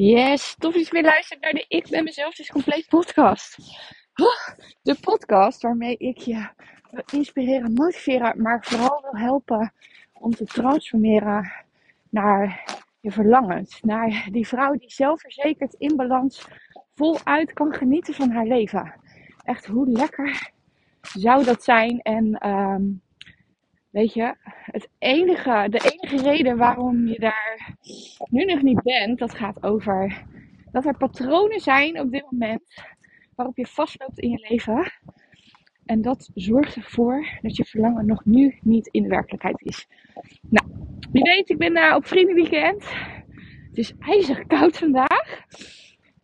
Yes, tof dat je weer luistert naar de Ik ben mezelf dus compleet podcast. De podcast waarmee ik je wil inspireren, motiveren, maar vooral wil helpen om te transformeren naar je verlangens. Naar die vrouw die zelfverzekerd in balans voluit kan genieten van haar leven. Echt, hoe lekker zou dat zijn? En um, weet je, het enige, de enige reden waarom je daar nu nog niet bent, dat gaat over dat er patronen zijn op dit moment waarop je vastloopt in je leven. En dat zorgt ervoor dat je verlangen nog nu niet in de werkelijkheid is. Nou, wie weet, ik ben uh, op vriendenweekend. Het is ijzig koud vandaag.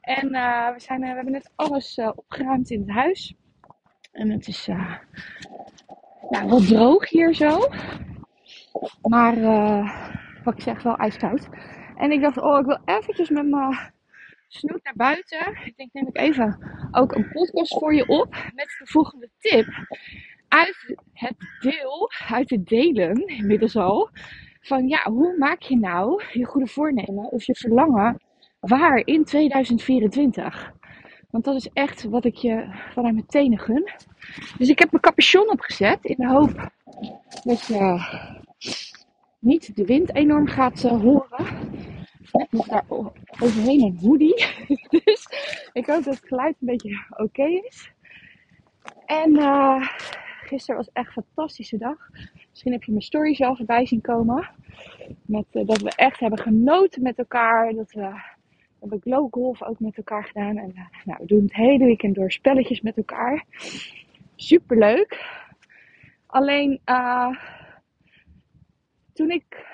En uh, we, zijn, uh, we hebben net alles opgeruimd in het huis. En het is ja, wel droog hier zo. Maar wat ik zeg, wel ijskoud. En ik dacht, oh, ik wil eventjes met mijn snoet naar buiten. Ik denk, neem ik even ook een podcast voor je op met de volgende tip. Uit het deel, uit het delen inmiddels al. Van ja, hoe maak je nou je goede voornemen of je verlangen waar in 2024? Want dat is echt wat ik je vanuit mijn tenen gun. Dus ik heb mijn capuchon opgezet in de hoop dat je niet de wind enorm gaat uh, horen. Net nog daar overheen een hoodie. dus ik hoop dat het geluid een beetje oké is. En uh, gisteren was echt een fantastische dag. Misschien heb je mijn stories al voorbij zien komen. Met, uh, dat we echt hebben genoten met elkaar. Dat we hebben glow golf ook met elkaar gedaan. En uh, nou, we doen het hele weekend door spelletjes met elkaar. Super leuk. Alleen toen ik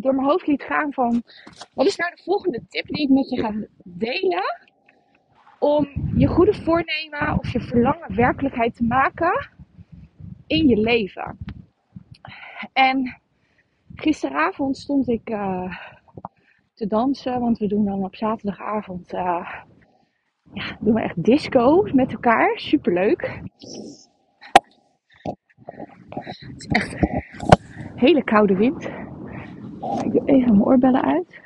door mijn hoofd liet gaan van wat is nou de volgende tip die ik met je ga delen om je goede voornemen of je verlangen werkelijkheid te maken in je leven. En gisteravond stond ik uh, te dansen, want we doen dan op zaterdagavond uh, ja, doen we echt disco met elkaar. Superleuk. Het is echt hele koude wind. Ik doe even mijn oorbellen uit.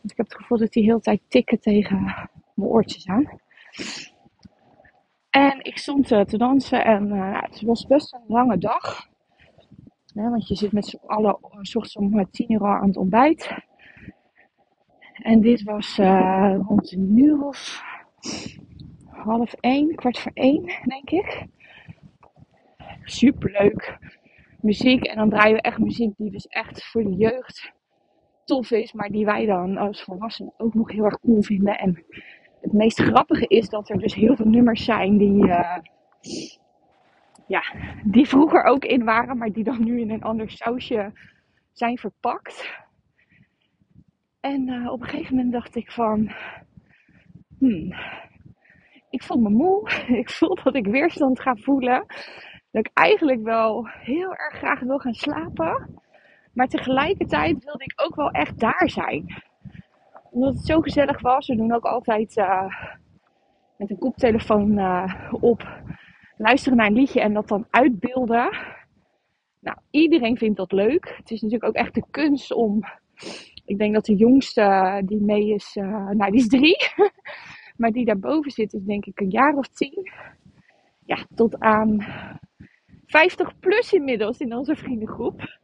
Want ik heb het gevoel dat die heel tijd tikken tegen mijn oortjes aan. En ik stond uh, te dansen en uh, het was best een lange dag. Want je zit met z'n allen uh, ochtends om tien uur aan het ontbijt. En dit was uh, rond een uur of half één, kwart voor één, denk ik. Superleuk muziek. En dan draaien we echt muziek die dus echt voor de jeugd tof is. Maar die wij dan als volwassenen ook nog heel erg cool vinden. En het meest grappige is dat er dus heel veel nummers zijn die, uh, ja, die vroeger ook in waren. Maar die dan nu in een ander sausje zijn verpakt. En uh, op een gegeven moment dacht ik van... Hmm, ik voel me moe. Ik voel dat ik weerstand ga voelen dat ik eigenlijk wel heel erg graag wil gaan slapen. Maar tegelijkertijd wilde ik ook wel echt daar zijn. Omdat het zo gezellig was. We doen ook altijd uh, met een koptelefoon uh, op. Luisteren naar een liedje en dat dan uitbeelden. Nou, iedereen vindt dat leuk. Het is natuurlijk ook echt de kunst om. Ik denk dat de jongste die mee is, uh, nou die is drie. maar die daarboven zit is denk ik een jaar of tien. Ja, tot aan 50 plus inmiddels in onze vriendengroep.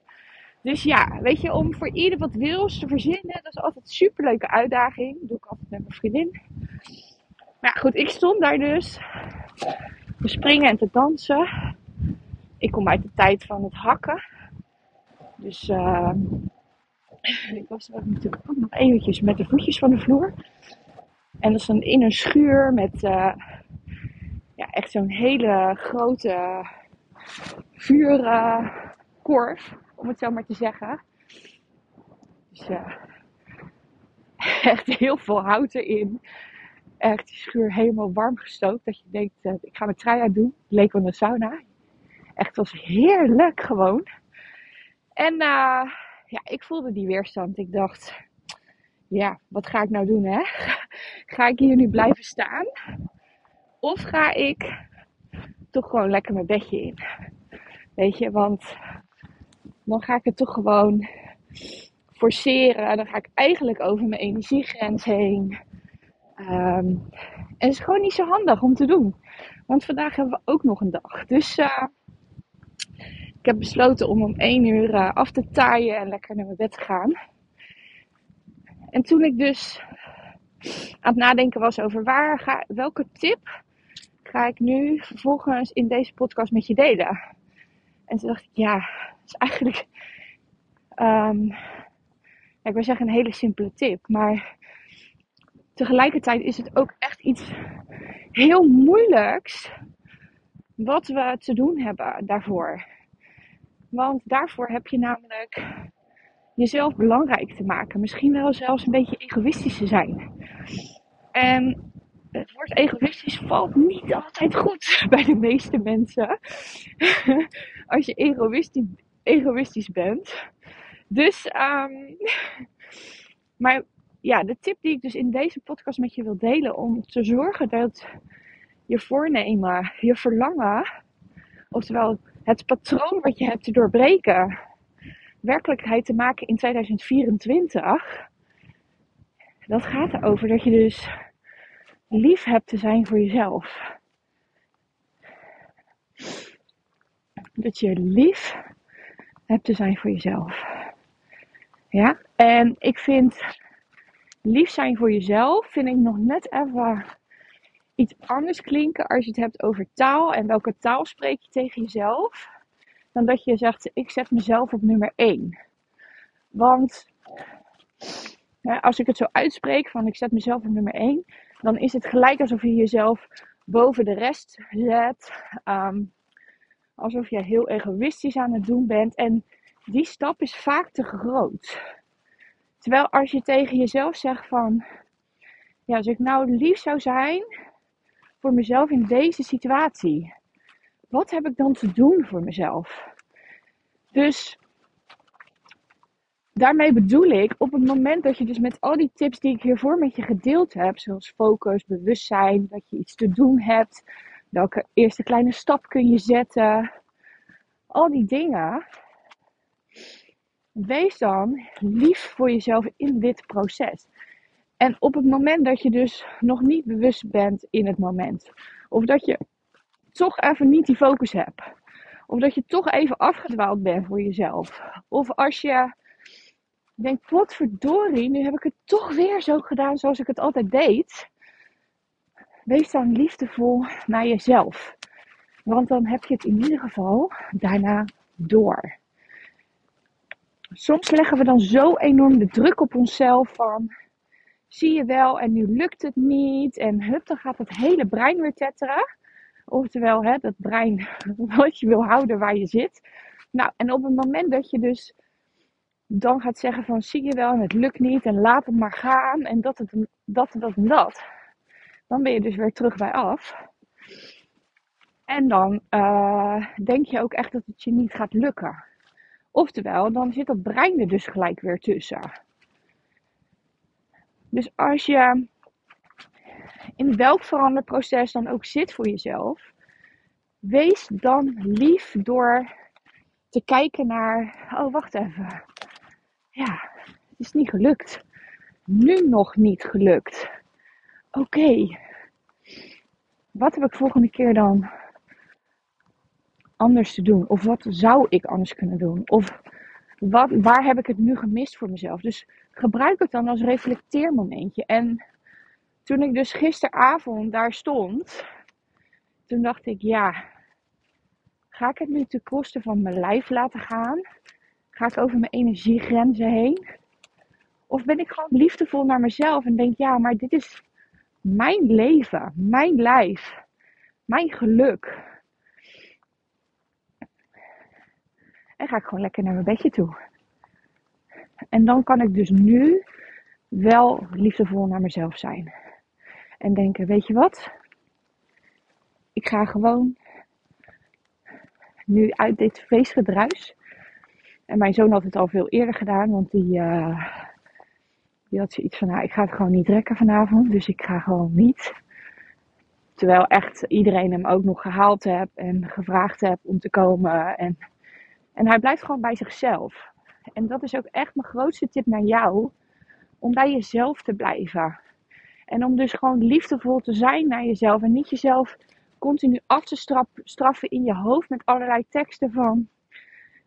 Dus ja, weet je, om voor ieder wat wils te verzinnen, dat is altijd een superleuke uitdaging. Dat doe ik altijd met mijn vriendin. Maar ja, goed, ik stond daar dus te springen en te dansen. Ik kom uit de tijd van het hakken. Dus uh, ik was natuurlijk ook nog eventjes met de voetjes van de vloer. En dat is dan in een schuur met uh, ja, echt zo'n hele grote vuurkorf, om het zo maar te zeggen. Dus ja, echt heel veel hout erin. Echt die schuur helemaal warm gestookt. Dat je denkt, uh, ik ga mijn trui aan doen. Leek wel een sauna. Echt was heerlijk gewoon. En uh, ja, ik voelde die weerstand. Ik dacht, ja, wat ga ik nou doen hè? Ga ik hier nu blijven staan? Of ga ik toch gewoon lekker mijn bedje in. Weet je, want dan ga ik het toch gewoon forceren. Dan ga ik eigenlijk over mijn energiegrens heen. Ehm, en het is gewoon niet zo handig om te doen. Want vandaag hebben we ook nog een dag. Dus uh, ik heb besloten om om 1 uur uh, af te taaien en lekker naar mijn bed te gaan. En toen ik dus aan het nadenken was over waar ga, welke tip ga ik nu vervolgens in deze podcast met je delen. En toen dacht ik, ja, dat is eigenlijk, um, ik wil zeggen een hele simpele tip, maar tegelijkertijd is het ook echt iets heel moeilijks wat we te doen hebben daarvoor. Want daarvoor heb je namelijk jezelf belangrijk te maken. Misschien wel zelfs een beetje egoïstisch te zijn. En het woord egoïstisch valt niet altijd goed bij de meeste mensen. Als je egoïstisch, egoïstisch bent. Dus, um, maar ja, de tip die ik dus in deze podcast met je wil delen om te zorgen dat je voornemen, je verlangen, oftewel het patroon wat je hebt te doorbreken, werkelijkheid te maken in 2024. Dat gaat erover dat je dus lief hebt te zijn voor jezelf. Dat je lief hebt te zijn voor jezelf. Ja, en ik vind lief zijn voor jezelf, vind ik nog net even iets anders klinken als je het hebt over taal en welke taal spreek je tegen jezelf, dan dat je zegt: Ik zet mezelf op nummer 1. Want als ik het zo uitspreek van ik zet mezelf op nummer 1, dan is het gelijk alsof je jezelf boven de rest zet. Um, alsof je heel egoïstisch aan het doen bent. En die stap is vaak te groot. Terwijl als je tegen jezelf zegt van, ja, als ik nou lief zou zijn voor mezelf in deze situatie, wat heb ik dan te doen voor mezelf? Dus daarmee bedoel ik, op het moment dat je dus met al die tips die ik hiervoor met je gedeeld heb, zoals focus, bewustzijn, dat je iets te doen hebt, welke eerste kleine stap kun je zetten, al die dingen, wees dan lief voor jezelf in dit proces. En op het moment dat je dus nog niet bewust bent in het moment, of dat je toch even niet die focus hebt, of dat je toch even afgedwaald bent voor jezelf, of als je denkt, potverdorie, nu heb ik het toch weer zo gedaan zoals ik het altijd deed. Wees dan liefdevol naar jezelf. Want dan heb je het in ieder geval daarna door soms leggen we dan zo enorm de druk op onszelf van zie je wel en nu lukt het niet en hup, dan gaat het hele brein weer tetteren. Oftewel, hè, dat brein wat je wil houden waar je zit. Nou, en op het moment dat je dus dan gaat zeggen van zie je wel en het lukt niet en laat het maar gaan en dat, het, dat, dat en dat. Dan ben je dus weer terug bij af. En dan uh, denk je ook echt dat het je niet gaat lukken. Oftewel, dan zit dat brein er dus gelijk weer tussen. Dus als je in welk veranderproces dan ook zit voor jezelf, wees dan lief door te kijken naar, oh wacht even, ja, het is niet gelukt. Nu nog niet gelukt. Oké, wat heb ik volgende keer dan anders te doen? Of wat zou ik anders kunnen doen? Of wat, waar heb ik het nu gemist voor mezelf? Dus gebruik het dan als reflecteermomentje. En toen ik dus gisteravond daar stond, toen dacht ik, ja, ga ik het nu ten koste van mijn lijf laten gaan? Ga ik over mijn energiegrenzen heen? Of ben ik gewoon liefdevol naar mezelf en denk, ja, maar dit is mijn leven, mijn lijf, mijn geluk. En ga ik gewoon lekker naar mijn bedje toe. En dan kan ik dus nu wel liefdevol naar mezelf zijn. En denken, weet je wat? Ik ga gewoon nu uit dit feestgedruis. En mijn zoon had het al veel eerder gedaan, want die, uh, die had zoiets van, nou, ik ga het gewoon niet trekken vanavond, dus ik ga gewoon niet. Terwijl echt iedereen hem ook nog gehaald heb en gevraagd heb om te komen. En en hij blijft gewoon bij zichzelf. En dat is ook echt mijn grootste tip naar jou. Om bij jezelf te blijven. En om dus gewoon liefdevol te zijn naar jezelf. En niet jezelf continu af te straffen in je hoofd met allerlei teksten van.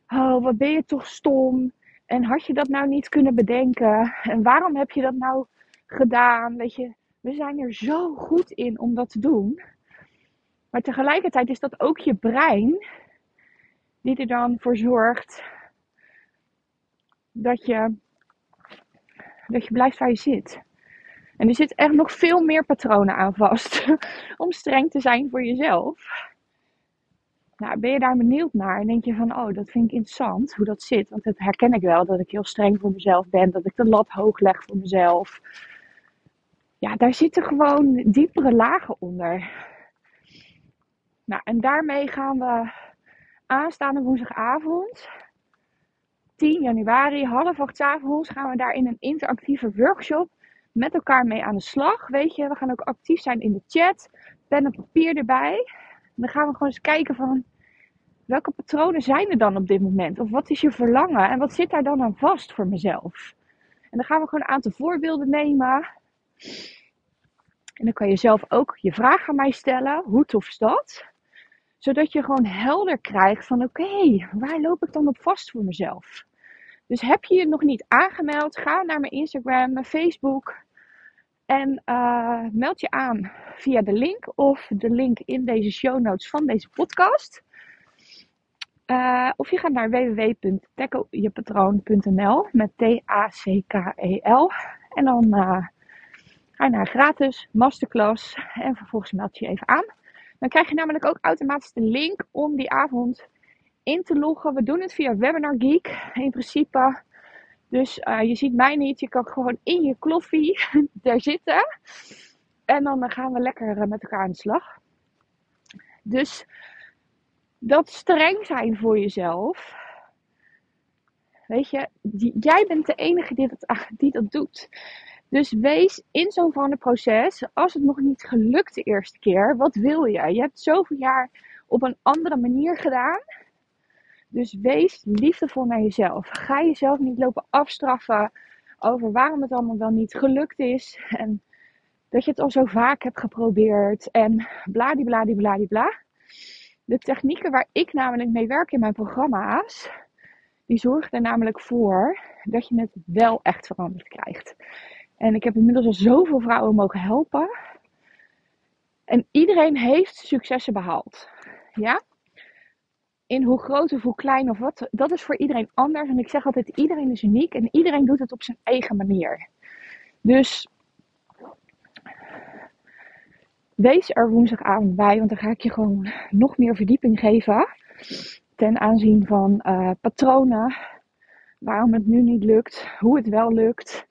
Oh, wat ben je toch stom. En had je dat nou niet kunnen bedenken? En waarom heb je dat nou gedaan? Weet je, we zijn er zo goed in om dat te doen. Maar tegelijkertijd is dat ook je brein die er dan voor zorgt dat je, dat je blijft waar je zit. En er zit echt nog veel meer patronen aan vast om streng te zijn voor jezelf. Nou, ben je daar benieuwd naar en denk je van, oh, dat vind ik interessant hoe dat zit. Want dat herken ik wel, dat ik heel streng voor mezelf ben, dat ik de lat hoog leg voor mezelf. Ja, daar zitten gewoon diepere lagen onder. Nou, en daarmee gaan we aanstaande woensdagavond, 10 januari, half acht avonds, gaan we daar in een interactieve workshop met elkaar mee aan de slag. Weet je, we gaan ook actief zijn in de chat, pen en papier erbij. dan gaan we gewoon eens kijken van welke patronen zijn er dan op dit moment? Of wat is je verlangen en wat zit daar dan aan vast voor mezelf? En dan gaan we gewoon een aantal voorbeelden nemen. En dan kan je zelf ook je vraag aan mij stellen. Hoe tof is dat? Zodat je gewoon helder krijgt van oké, waar loop ik dan op vast voor mezelf? Dus heb je je nog niet aangemeld, ga naar mijn Instagram, mijn Facebook. En uh, meld je aan via de link of de link in deze show notes van deze podcast. Uh, of je gaat naar www.tekkeljepatroon.nl met T-A-C-K-E-L. En dan uh, ga je naar gratis masterclass en vervolgens meld je je even aan. Dan krijg je namelijk ook automatisch de link om die avond in te loggen. We doen het via Webinar Geek in principe. Dus uh, je ziet mij niet. Je kan gewoon in je kloffie daar zitten. En dan gaan we lekker eh, met elkaar aan de slag. Dus dat streng zijn voor jezelf. Weet je, die, jij bent de enige die dat, die dat doet. Dus wees in zo'n proces, als het nog niet gelukt de eerste keer, wat wil je? Je hebt zoveel jaar op een andere manier gedaan. Dus wees liefdevol naar jezelf. Ga jezelf niet lopen afstraffen over waarom het allemaal wel niet gelukt is. En dat je het al zo vaak hebt geprobeerd. En bladibladibladibla. De technieken waar ik namelijk mee werk in mijn programma's, die zorgen er namelijk voor dat je het wel echt veranderd krijgt. En ik heb inmiddels al zoveel vrouwen mogen helpen. En iedereen heeft successen behaald. Ja? In hoe groot of hoe klein of wat, dat is voor iedereen anders. En ik zeg altijd, iedereen is uniek en iedereen doet het op zijn eigen manier. Dus wees er woensdagavond bij, want dan ga ik je gewoon nog meer verdieping geven. Ten aanzien van uh, patronen, waarom het nu niet lukt, hoe het wel lukt.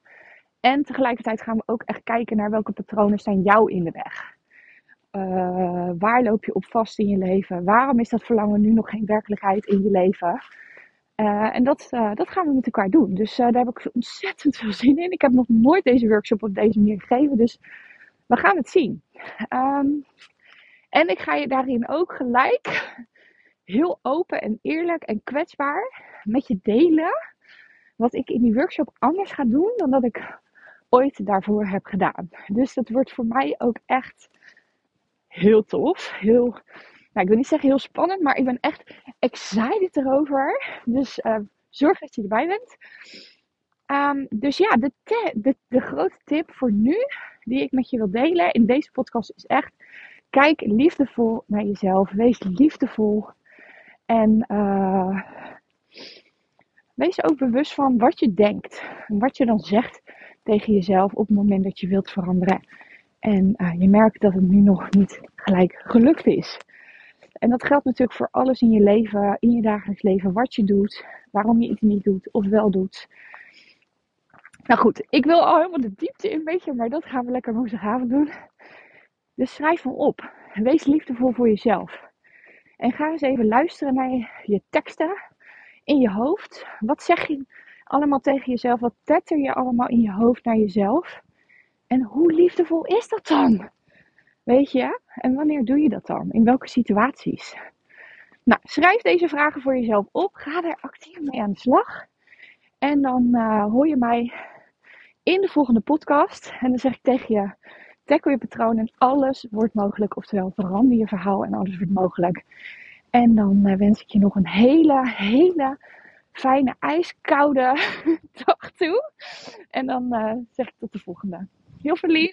En tegelijkertijd gaan we ook echt kijken naar welke patronen staan jou in de weg. Uh, waar loop je op vast in je leven? Waarom is dat verlangen nu nog geen werkelijkheid in je leven? Uh, en dat, uh, dat gaan we met elkaar doen. Dus daar heb ik ontzettend veel zin in. Ik heb nog nooit deze workshop op deze manier gegeven. Dus we gaan het zien. Um, en ik ga je daarin ook gelijk heel open en eerlijk en kwetsbaar met je delen. Wat ik in die workshop anders ga doen dan dat ik ooit daarvoor heb gedaan. Dus dat wordt voor mij ook echt heel tof. Heel, nou, ik wil niet zeggen heel spannend, maar ik ben echt excited erover. Dus uh, zorg dat je erbij bent. Um, dus ja, de, de, de grote tip voor nu, die ik met je wil delen in deze podcast, is echt: kijk liefdevol naar jezelf. Wees liefdevol. En uh, wees ook bewust van wat je denkt. En wat je dan zegt tegen jezelf op het moment dat je wilt veranderen. En uh, je merkt dat het nu nog niet gelijk gelukt is. En dat geldt natuurlijk voor alles in je leven, in je dagelijks leven, wat je doet, waarom je iets niet doet of wel doet. Nou goed, ik wil al helemaal de diepte in, weet je, maar dat gaan we lekker woensdagavond doen. Dus schrijf hem op. Wees liefdevol voor jezelf. En ga eens even luisteren naar je teksten in je hoofd. Wat zeg je allemaal tegen jezelf? Wat tetter je allemaal in je hoofd naar jezelf? En hoe liefdevol is dat dan? Weet je? En wanneer doe je dat dan? In welke situaties? Nou, schrijf deze vragen voor jezelf op. Ga er actief mee aan de slag. En dan uh, hoor je mij in de volgende podcast. En dan zeg ik tegen je: tackle je patroon en alles wordt mogelijk. Oftewel, verander je verhaal en alles wordt mogelijk. En dan uh, wens ik je nog een hele, hele fijne, ijskoude dag toe. En dan uh, zeg ik tot de volgende. Heel veel.